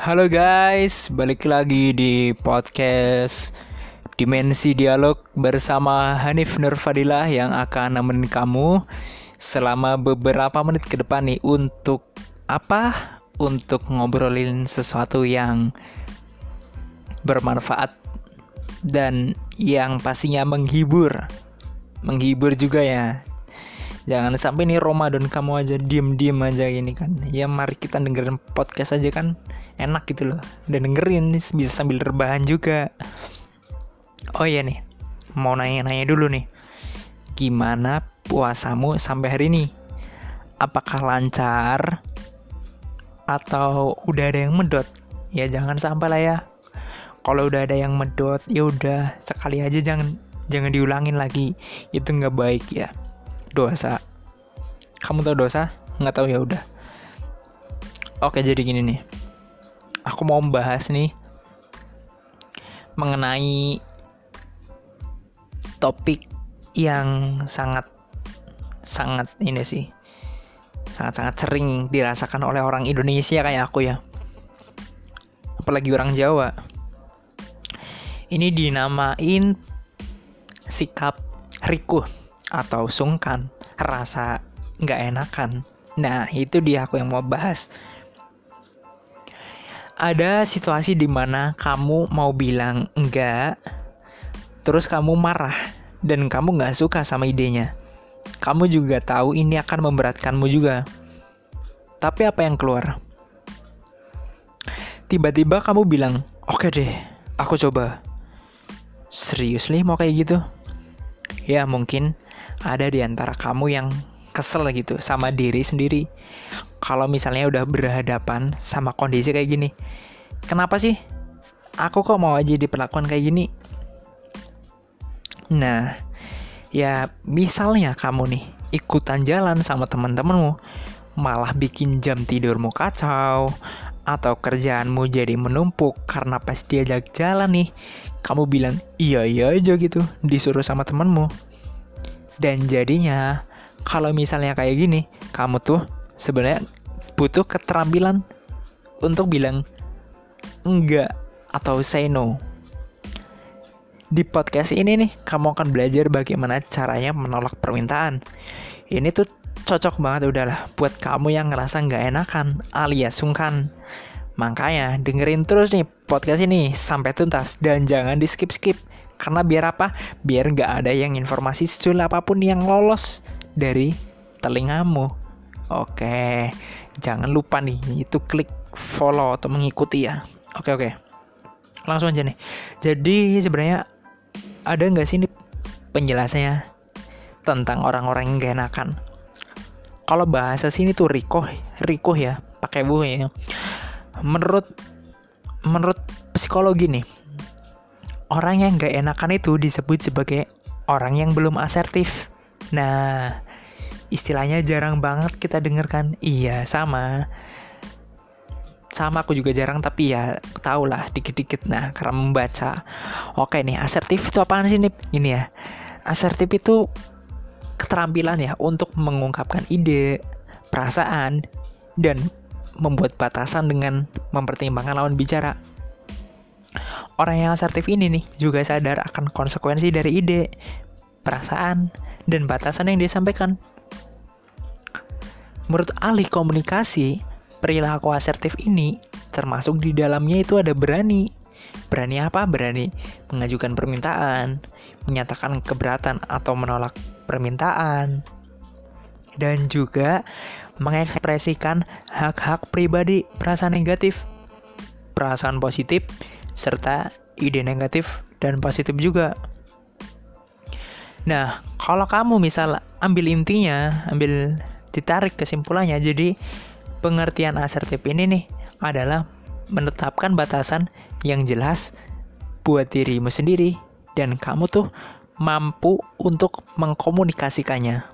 Halo guys, balik lagi di podcast Dimensi Dialog bersama Hanif Nurfadilah yang akan nemenin kamu selama beberapa menit ke depan nih untuk apa? Untuk ngobrolin sesuatu yang bermanfaat dan yang pastinya menghibur. Menghibur juga ya. Jangan sampai nih Ramadan kamu aja diem-diem aja gini kan. Ya mari kita dengerin podcast aja kan enak gitu loh. Dan dengerin bisa sambil rebahan juga. Oh iya nih, mau nanya-nanya dulu nih. Gimana puasamu sampai hari ini? Apakah lancar? Atau udah ada yang medot? Ya jangan sampai lah ya. Kalau udah ada yang medot, ya udah sekali aja jangan jangan diulangin lagi. Itu nggak baik ya dosa. Kamu tahu dosa? Nggak tahu ya udah. Oke jadi gini nih. Aku mau membahas nih mengenai topik yang sangat sangat ini sih sangat-sangat sering dirasakan oleh orang Indonesia kayak aku ya. Apalagi orang Jawa. Ini dinamain sikap rikuh atau sungkan, rasa nggak enakan. Nah, itu dia aku yang mau bahas. Ada situasi di mana kamu mau bilang enggak, terus kamu marah dan kamu nggak suka sama idenya. Kamu juga tahu ini akan memberatkanmu juga. Tapi apa yang keluar? Tiba-tiba kamu bilang, oke okay deh, aku coba. Serius nih mau kayak gitu? Ya mungkin ada di antara kamu yang kesel gitu sama diri sendiri. Kalau misalnya udah berhadapan sama kondisi kayak gini, kenapa sih aku kok mau aja diperlakukan kayak gini? Nah, ya misalnya kamu nih ikutan jalan sama teman-temanmu, malah bikin jam tidurmu kacau, atau kerjaanmu jadi menumpuk karena pas diajak jalan nih, kamu bilang iya iya aja gitu, disuruh sama temanmu dan jadinya kalau misalnya kayak gini, kamu tuh sebenarnya butuh keterampilan untuk bilang enggak atau say no. Di podcast ini nih, kamu akan belajar bagaimana caranya menolak permintaan. Ini tuh cocok banget udahlah buat kamu yang ngerasa nggak enakan alias sungkan. Makanya dengerin terus nih podcast ini sampai tuntas dan jangan di skip-skip. Karena biar apa? Biar nggak ada yang informasi secul apa pun yang lolos dari telingamu. Oke, jangan lupa nih itu klik follow atau mengikuti ya. Oke oke, langsung aja nih. Jadi sebenarnya ada nggak sih nih penjelasannya tentang orang-orang yang gak enakan? Kalau bahasa sini tuh riko, riko ya, pakai bu ya. Menurut menurut psikologi nih, orang yang gak enakan itu disebut sebagai orang yang belum asertif. Nah, istilahnya jarang banget kita dengarkan. Iya, sama. Sama aku juga jarang tapi ya tau lah dikit-dikit nah karena membaca. Oke nih, asertif itu apaan sih nih? Ini ya. Asertif itu keterampilan ya untuk mengungkapkan ide, perasaan, dan membuat batasan dengan mempertimbangkan lawan bicara. Orang yang asertif ini nih juga sadar akan konsekuensi dari ide, perasaan, dan batasan yang dia sampaikan. Menurut ahli komunikasi, perilaku asertif ini termasuk di dalamnya itu ada berani. Berani apa? Berani mengajukan permintaan, menyatakan keberatan atau menolak permintaan, dan juga mengekspresikan hak-hak pribadi, perasaan negatif, perasaan positif, serta ide negatif dan positif juga. Nah, kalau kamu misal ambil intinya, ambil ditarik kesimpulannya, jadi pengertian asertif ini nih adalah menetapkan batasan yang jelas buat dirimu sendiri dan kamu tuh mampu untuk mengkomunikasikannya.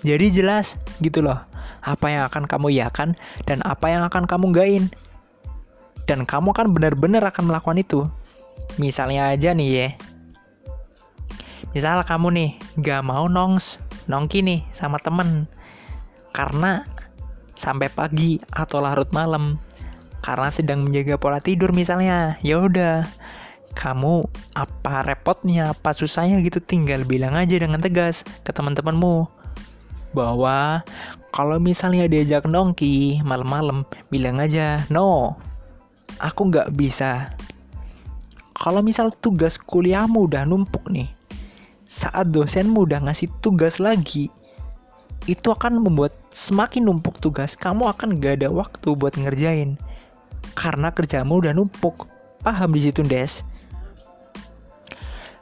Jadi jelas gitu loh, apa yang akan kamu yakan dan apa yang akan kamu gain dan kamu kan benar-benar akan melakukan itu. Misalnya aja nih ya. Misal kamu nih gak mau nongs, nongki nih sama temen. Karena sampai pagi atau larut malam karena sedang menjaga pola tidur misalnya. Ya udah, kamu apa repotnya, apa susahnya gitu tinggal bilang aja dengan tegas ke teman-temanmu bahwa kalau misalnya diajak nongki malam-malam bilang aja no aku nggak bisa. Kalau misal tugas kuliahmu udah numpuk nih saat dosenmu udah ngasih tugas lagi itu akan membuat semakin numpuk tugas. Kamu akan gak ada waktu buat ngerjain karena kerjamu udah numpuk. Paham di situ des?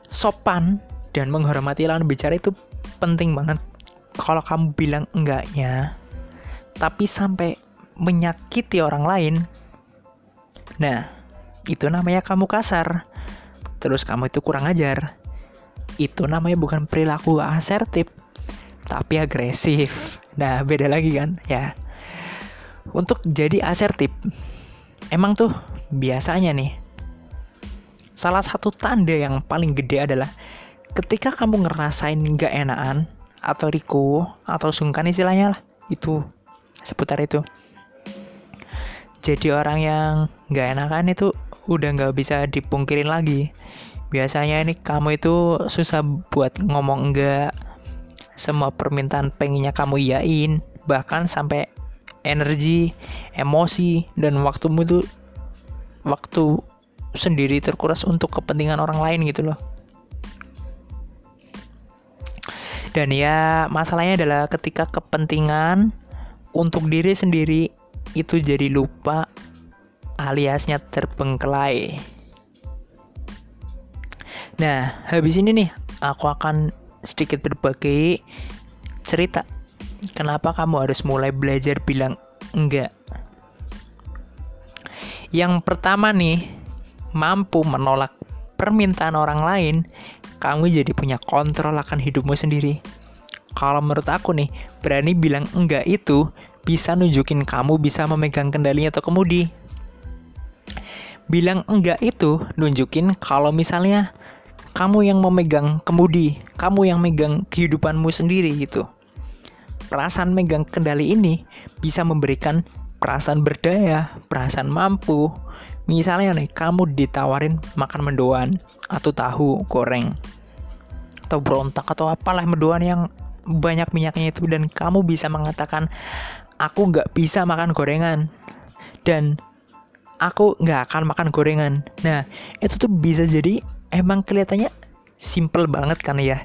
Sopan dan menghormati lawan bicara itu penting banget. Kalau kamu bilang enggaknya tapi sampai menyakiti orang lain nah itu namanya kamu kasar. Terus kamu itu kurang ajar. Itu namanya bukan perilaku asertif tapi agresif. Nah beda lagi kan? Ya. Untuk jadi asertif emang tuh biasanya nih salah satu tanda yang paling gede adalah ketika kamu ngerasain nggak enakan atau riku atau sungkan istilahnya lah itu seputar itu jadi orang yang nggak enakan itu udah nggak bisa dipungkirin lagi. Biasanya ini kamu itu susah buat ngomong enggak semua permintaan pengennya kamu iyain bahkan sampai energi emosi dan waktumu itu waktu sendiri terkuras untuk kepentingan orang lain gitu loh. Dan ya masalahnya adalah ketika kepentingan untuk diri sendiri itu jadi lupa aliasnya terbengkelai. Nah, habis ini nih aku akan sedikit berbagi cerita kenapa kamu harus mulai belajar bilang enggak. Yang pertama nih, mampu menolak permintaan orang lain, kamu jadi punya kontrol akan hidupmu sendiri. Kalau menurut aku nih, berani bilang enggak itu bisa nunjukin kamu bisa memegang kendalinya atau kemudi bilang enggak itu nunjukin kalau misalnya kamu yang memegang kemudi, kamu yang megang kehidupanmu sendiri gitu. Perasaan megang kendali ini bisa memberikan perasaan berdaya, perasaan mampu. Misalnya nih, kamu ditawarin makan mendoan atau tahu goreng atau berontak atau apalah mendoan yang banyak minyaknya itu dan kamu bisa mengatakan aku nggak bisa makan gorengan dan aku nggak akan makan gorengan. Nah, itu tuh bisa jadi emang kelihatannya simple banget kan ya.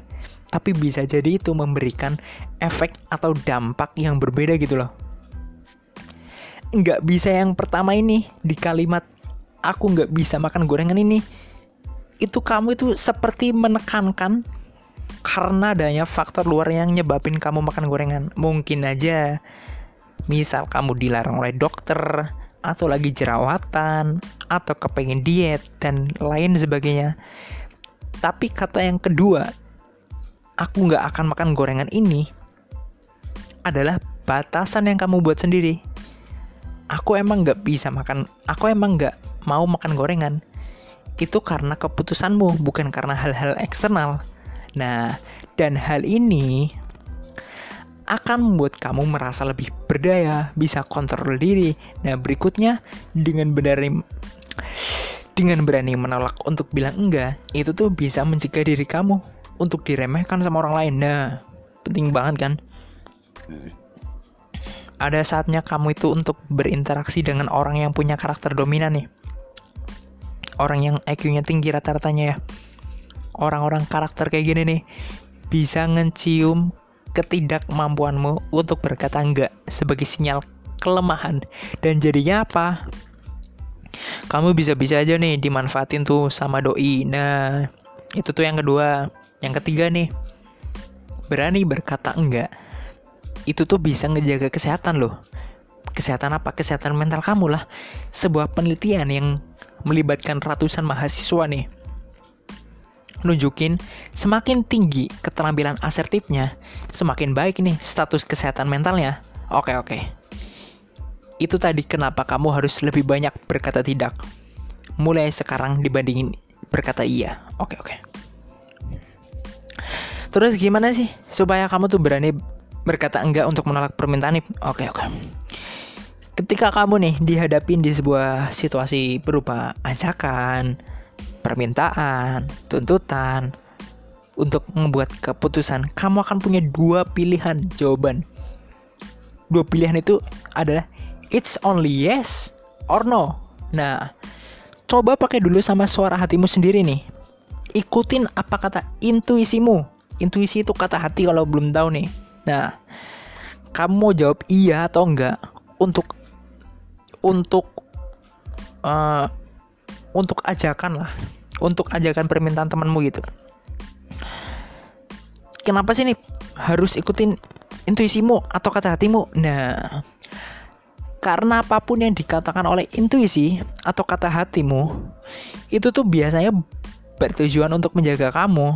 Tapi bisa jadi itu memberikan efek atau dampak yang berbeda gitu loh. Nggak bisa yang pertama ini di kalimat aku nggak bisa makan gorengan ini. Itu kamu itu seperti menekankan karena adanya faktor luar yang nyebabin kamu makan gorengan. Mungkin aja. Misal kamu dilarang oleh dokter, atau lagi jerawatan atau kepengen diet dan lain sebagainya. Tapi kata yang kedua aku nggak akan makan gorengan ini adalah batasan yang kamu buat sendiri. Aku emang nggak bisa makan aku emang nggak mau makan gorengan. Itu karena keputusanmu bukan karena hal-hal eksternal nah dan hal ini akan membuat kamu merasa lebih berdaya, bisa kontrol diri. Nah, berikutnya dengan berani dengan berani menolak untuk bilang enggak, itu tuh bisa mencegah diri kamu untuk diremehkan sama orang lain. Nah, penting banget kan? Ada saatnya kamu itu untuk berinteraksi dengan orang yang punya karakter dominan nih. Orang yang IQ-nya tinggi rata-ratanya ya. Orang-orang karakter kayak gini nih bisa ngecium ketidakmampuanmu untuk berkata enggak sebagai sinyal kelemahan dan jadinya apa? Kamu bisa-bisa aja nih dimanfaatin tuh sama doi. Nah, itu tuh yang kedua. Yang ketiga nih, berani berkata enggak. Itu tuh bisa ngejaga kesehatan loh. Kesehatan apa? Kesehatan mental kamu lah. Sebuah penelitian yang melibatkan ratusan mahasiswa nih nunjukin semakin tinggi keterampilan asertifnya, semakin baik nih status kesehatan mentalnya. Oke, oke. Itu tadi kenapa kamu harus lebih banyak berkata tidak. Mulai sekarang dibandingin berkata iya. Oke, oke. Terus gimana sih supaya kamu tuh berani berkata enggak untuk menolak permintaan nih? Oke, oke. ketika kamu nih dihadapin di sebuah situasi berupa ajakan, permintaan, tuntutan untuk membuat keputusan, kamu akan punya dua pilihan jawaban. Dua pilihan itu adalah it's only yes or no. Nah, coba pakai dulu sama suara hatimu sendiri nih. Ikutin apa kata intuisimu. Intuisi itu kata hati kalau belum tahu nih. Nah, kamu mau jawab iya atau enggak untuk untuk uh, untuk ajakan lah, untuk ajakan permintaan temanmu gitu. Kenapa sih nih harus ikutin intuisimu atau kata hatimu? Nah, karena apa pun yang dikatakan oleh intuisi atau kata hatimu, itu tuh biasanya bertujuan untuk menjaga kamu.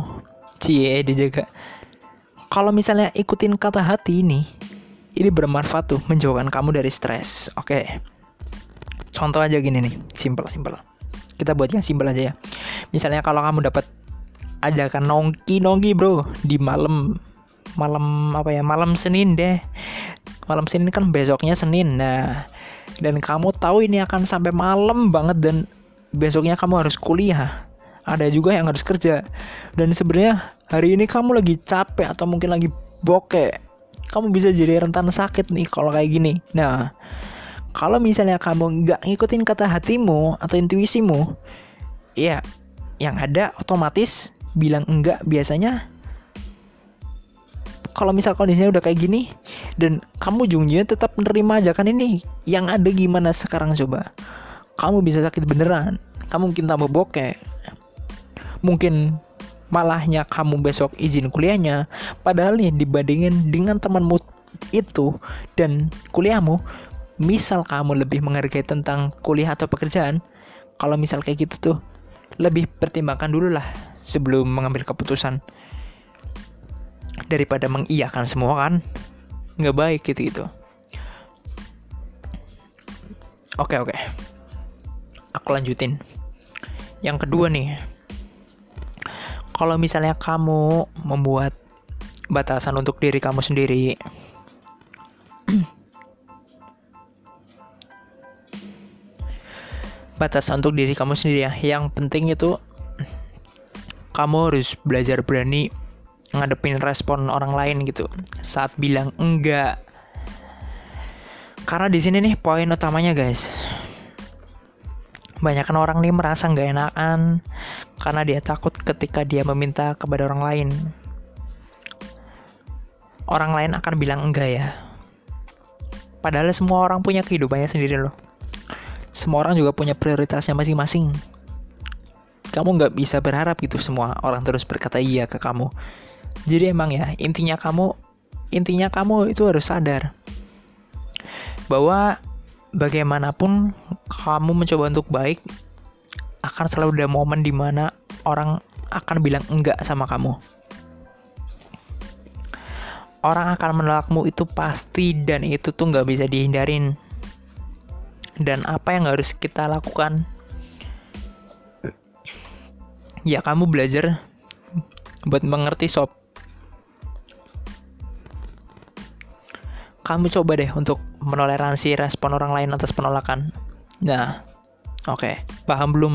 Cie, dijaga. Kalau misalnya ikutin kata hati ini, ini bermanfaat tuh menjauhkan kamu dari stres. Oke. Contoh aja gini nih, simple simple. Kita buat yang simple aja ya. Misalnya kalau kamu dapat ajakan nongki nongki bro di malam malam apa ya malam Senin deh. Malam Senin kan besoknya Senin nah dan kamu tahu ini akan sampai malam banget dan besoknya kamu harus kuliah. Ada juga yang harus kerja. Dan sebenarnya hari ini kamu lagi capek atau mungkin lagi bokeh kamu bisa jadi rentan sakit nih kalau kayak gini. Nah kalau misalnya kamu nggak ngikutin kata hatimu atau intuisimu ya yang ada otomatis bilang enggak biasanya. Kalau misal kondisinya udah kayak gini dan kamu ujungnya tetap menerima ajakan ini yang ada gimana sekarang coba? Kamu bisa sakit beneran kamu mungkin tambah bokeh. Mungkin malahnya kamu besok izin kuliahnya padahal nih dibandingin dengan temanmu itu dan kuliahmu misal kamu lebih menghargai tentang kuliah atau pekerjaan kalau misal kayak gitu tuh lebih pertimbangkan dulu lah sebelum mengambil keputusan. Daripada mengiyakan semua kan nggak baik gitu gitu. Oke oke. Aku lanjutin. Yang kedua nih kalau misalnya kamu membuat batasan untuk diri kamu sendiri batasan untuk diri kamu sendiri ya. Yang penting itu kamu harus belajar berani ngadepin respon orang lain gitu. Saat bilang enggak. Karena di sini nih poin utamanya guys. Banyak orang nih merasa nggak enakan karena dia takut ketika dia meminta kepada orang lain. Orang lain akan bilang enggak ya. Padahal semua orang punya kehidupannya sendiri loh semua orang juga punya prioritasnya masing-masing. Kamu nggak bisa berharap gitu semua orang terus berkata iya ke kamu. Jadi emang ya intinya kamu intinya kamu itu harus sadar bahwa bagaimanapun kamu mencoba untuk baik akan selalu ada momen di mana orang akan bilang enggak sama kamu. Orang akan menolakmu itu pasti dan itu tuh nggak bisa dihindarin dan apa yang harus kita lakukan ya kamu belajar buat mengerti sob kamu coba deh untuk menoleransi respon orang lain atas penolakan. Nah, oke, okay. paham belum?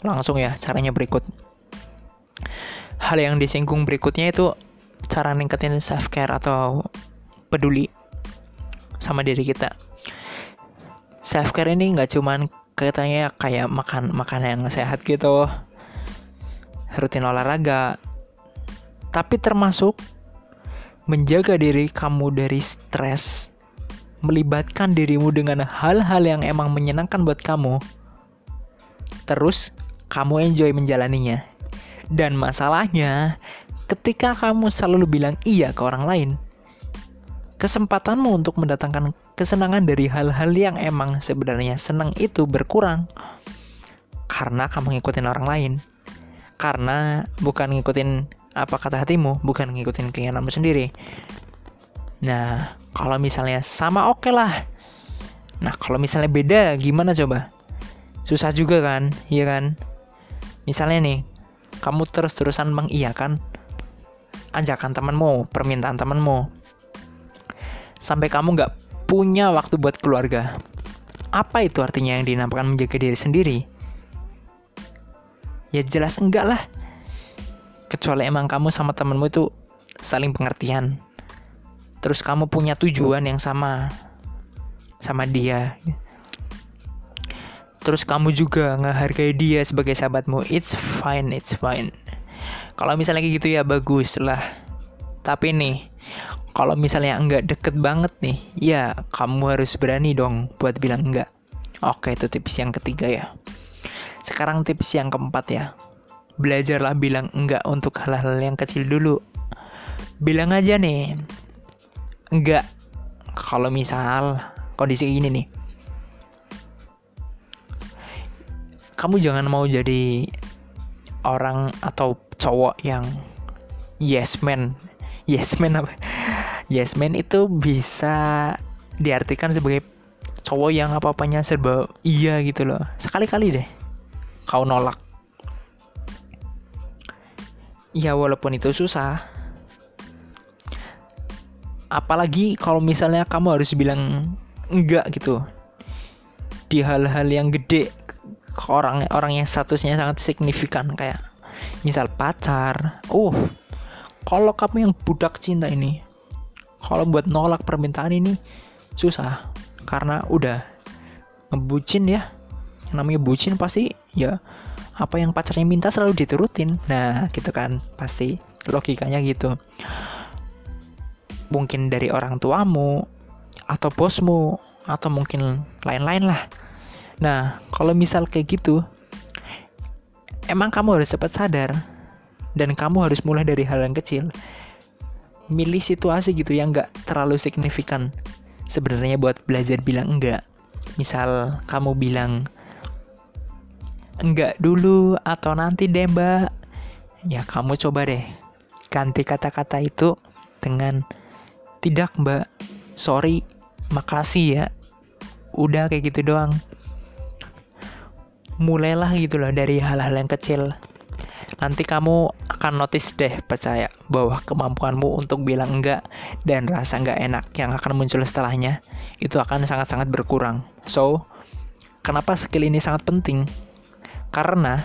Langsung ya, caranya berikut. Hal yang disinggung berikutnya itu cara ningkatin self care atau peduli sama diri kita. Self care ini nggak cuman katanya kayak makan makan yang sehat gitu, rutin olahraga, tapi termasuk menjaga diri kamu dari stres, melibatkan dirimu dengan hal-hal yang emang menyenangkan buat kamu, terus kamu enjoy menjalaninya. Dan masalahnya, ketika kamu selalu bilang iya ke orang lain, kesempatanmu untuk mendatangkan kesenangan dari hal-hal yang emang sebenarnya senang itu berkurang karena kamu ngikutin orang lain. Karena bukan ngikutin apa kata hatimu, bukan ngikutin keinginanmu sendiri. Nah, kalau misalnya sama oke okay lah. Nah, kalau misalnya beda gimana coba? Susah juga kan, iya kan? Misalnya nih, kamu terus-terusan mengiyakan ajakan temanmu, permintaan temanmu. Sampai kamu nggak punya waktu buat keluarga. Apa itu artinya yang dinamakan menjaga diri sendiri? Ya jelas enggak lah. Kecuali emang kamu sama temenmu itu saling pengertian. Terus kamu punya tujuan yang sama sama dia. Terus kamu juga ngehargai dia sebagai sahabatmu. It's fine, it's fine. Kalau misalnya kayak gitu ya bagus lah. Tapi nih, kalau misalnya enggak deket banget nih, ya kamu harus berani dong buat bilang enggak. Oke, itu tips yang ketiga ya. Sekarang tips yang keempat ya. Belajarlah bilang enggak untuk hal-hal yang kecil dulu. Bilang aja nih, enggak. Kalau misal kondisi ini nih, kamu jangan mau jadi orang atau cowok yang yes man yes man apa? Yes man itu bisa diartikan sebagai cowok yang apa-apanya serba iya gitu loh. Sekali-kali deh. Kau nolak. Ya walaupun itu susah. Apalagi kalau misalnya kamu harus bilang enggak gitu. Di hal-hal yang gede orang orang yang statusnya sangat signifikan. Kayak misal pacar. Uh kalau kamu yang budak cinta ini kalau buat nolak permintaan ini susah. Karena udah ngebucin ya. Namanya bucin pasti ya apa yang pacarnya minta selalu diturutin. Nah gitu kan. Pasti logikanya gitu. Mungkin dari orang tuamu atau bosmu atau mungkin lain-lain lah. Nah kalau misal kayak gitu emang kamu harus cepat sadar dan kamu harus mulai dari hal yang kecil. Milih situasi gitu yang nggak terlalu signifikan. Sebenarnya buat belajar bilang enggak. Misal kamu bilang enggak dulu atau nanti deh mbak. Ya kamu coba deh ganti kata-kata itu dengan tidak mbak. Sorry. Makasih ya. Udah kayak gitu doang. Mulailah gitu loh dari hal-hal yang kecil. Nanti kamu akan notice deh percaya bahwa kemampuanmu untuk bilang enggak dan rasa enggak enak yang akan muncul setelahnya itu akan sangat-sangat berkurang. So kenapa skill ini sangat penting? Karena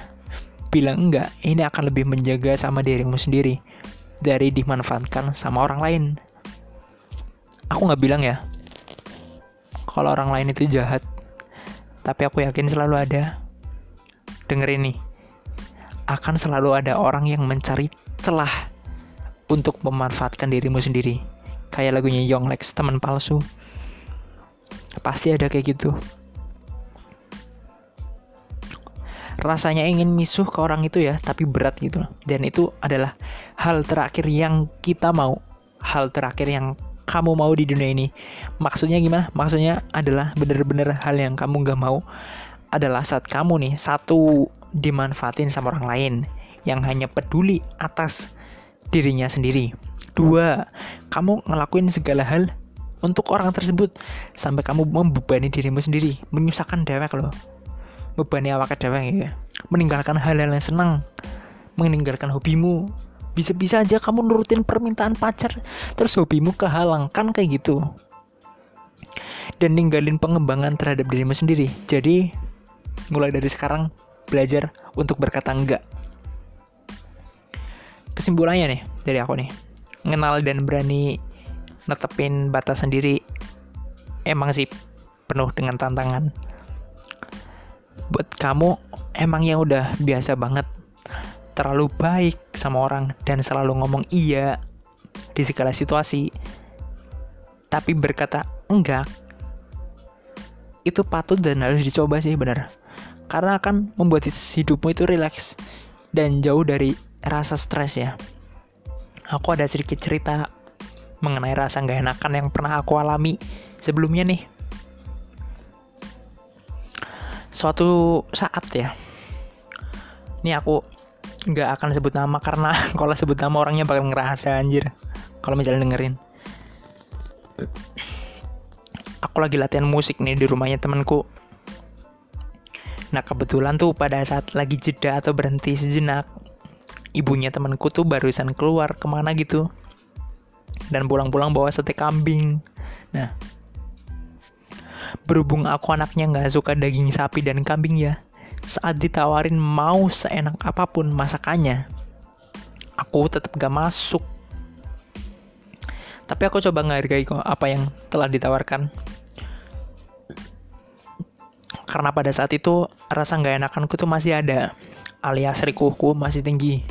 bilang enggak ini akan lebih menjaga sama dirimu sendiri dari dimanfaatkan sama orang lain. Aku nggak bilang ya kalau orang lain itu jahat tapi aku yakin selalu ada. Dengerin nih akan selalu ada orang yang mencari celah untuk memanfaatkan dirimu sendiri. Kayak lagunya Young Lex teman palsu. Pasti ada kayak gitu. Rasanya ingin misuh ke orang itu ya tapi berat gitu. Dan itu adalah hal terakhir yang kita mau. Hal terakhir yang kamu mau di dunia ini. Maksudnya gimana? Maksudnya adalah bener-bener hal yang kamu gak mau adalah saat kamu nih satu dimanfaatin sama orang lain yang hanya peduli atas dirinya sendiri. Dua, kamu ngelakuin segala hal untuk orang tersebut sampai kamu membebani dirimu sendiri, menyusahkan dewek loh. Bebani awak dewek ya. Meninggalkan hal-hal yang senang, meninggalkan hobimu. Bisa-bisa aja kamu nurutin permintaan pacar, terus hobimu kehalang, kan kayak gitu. Dan ninggalin pengembangan terhadap dirimu sendiri. Jadi, mulai dari sekarang belajar untuk berkata enggak. Kesimpulannya nih dari aku nih, mengenal dan berani netepin batas sendiri emang sih penuh dengan tantangan. Buat kamu emang yang udah biasa banget terlalu baik sama orang dan selalu ngomong iya di segala situasi tapi berkata enggak itu patut dan harus dicoba sih benar karena akan membuat hidupmu itu rileks dan jauh dari rasa stres ya. Aku ada sedikit cerita mengenai rasa nggak enakan yang pernah aku alami sebelumnya nih. Suatu saat ya, ini aku nggak akan sebut nama karena kalau sebut nama orangnya bakal ngerasa anjir. Kalau misalnya dengerin. Aku lagi latihan musik nih di rumahnya temanku Nah kebetulan tuh pada saat lagi jeda atau berhenti sejenak, ibunya temanku tuh barusan keluar ke mana gitu. Dan pulang-pulang bawa sate kambing. Nah, Berhubung aku anaknya nggak suka daging sapi dan kambing ya, saat ditawarin mau seenak apa pun masakannya, aku tetap gak masuk. Tapi aku coba ngehargai kok apa yang telah ditawarkan. Karena pada saat itu rasa nggak enakanku tuh masih ada, alias rikuhku masih tinggi.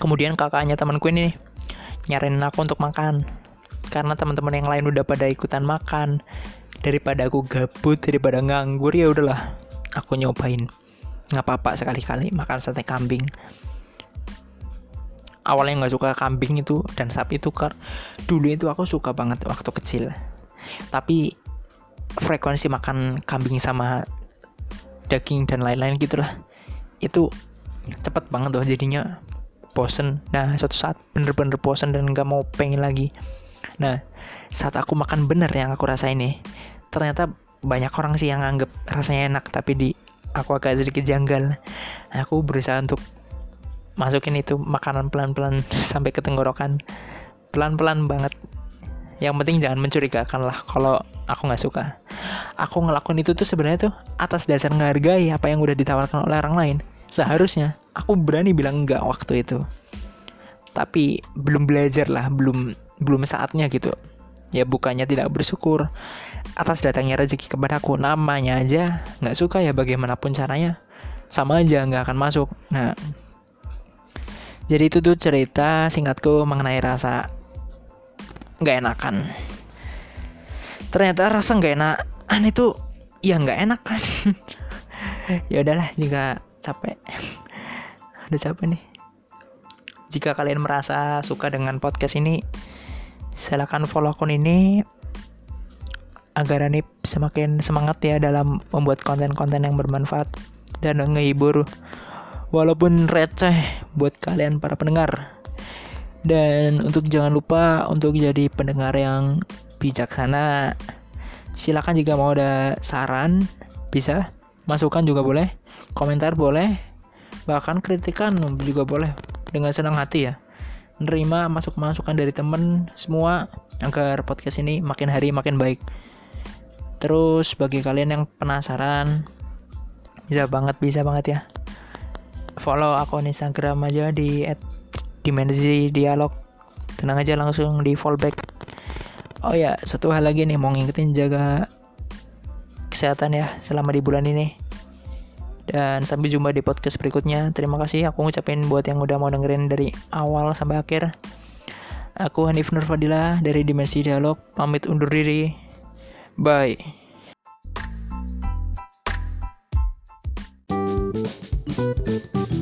Kemudian kakaknya temanku ini nih, nyariin aku untuk makan. Karena teman-teman yang lain udah pada ikutan makan. Daripada aku gabut, daripada nganggur ya udahlah, aku nyobain. Nggak apa-apa sekali-kali makan sate kambing. Awalnya nggak suka kambing itu dan sapi itu kar dulu itu aku suka banget waktu kecil. Tapi frekuensi makan kambing sama daging dan lain-lain gitulah. Itu cepet banget tuh jadinya bosen. Nah suatu saat bener-bener bosen dan gak mau pengen lagi. Nah saat aku makan bener yang aku rasain nih ternyata banyak orang sih yang anggap rasanya enak tapi di aku agak sedikit janggal. Aku berusaha untuk masukin itu makanan pelan-pelan sampai ke tenggorokan. Pelan-pelan banget yang penting jangan mencurigakan lah kalau aku nggak suka. Aku ngelakuin itu tuh sebenarnya tuh atas dasar ngehargai apa yang udah ditawarkan oleh orang lain. Seharusnya aku berani bilang enggak waktu itu. Tapi belum belajar lah belum belum saatnya gitu. Ya bukannya tidak bersyukur atas datangnya rezeki kepadaku namanya aja nggak suka ya bagaimanapun caranya. Sama aja nggak akan masuk. Nah jadi itu tuh cerita singkatku mengenai rasa nggak enakan. Ternyata rasa nggak enakan itu ya nggak enak kan? Ya udahlah jika capek. Udah capek nih. Jika kalian merasa suka dengan podcast ini silahkan follow akun ini agar Anip semakin semangat ya dalam membuat konten-konten yang bermanfaat dan ngehibur walaupun receh buat kalian para pendengar dan untuk jangan lupa untuk jadi pendengar yang bijaksana. Silakan jika mau ada saran bisa. Masukan juga boleh komentar boleh bahkan kritikan juga boleh. Dengan senang hati ya. Menerima masuk masukan dari temen semua agar podcast ini makin hari makin baik. Terus bagi kalian yang penasaran bisa banget bisa banget ya. Follow akun Instagram aja di dimensi dialog tenang aja langsung di fallback oh ya satu hal lagi nih mau ngingetin jaga kesehatan ya selama di bulan ini dan sampai jumpa di podcast berikutnya. Terima kasih aku ngucapin buat yang udah mau dengerin dari awal sampai akhir. Aku Hanif Nur Fadila dari Dimensi Dialog, pamit undur diri. Bye. Thank you.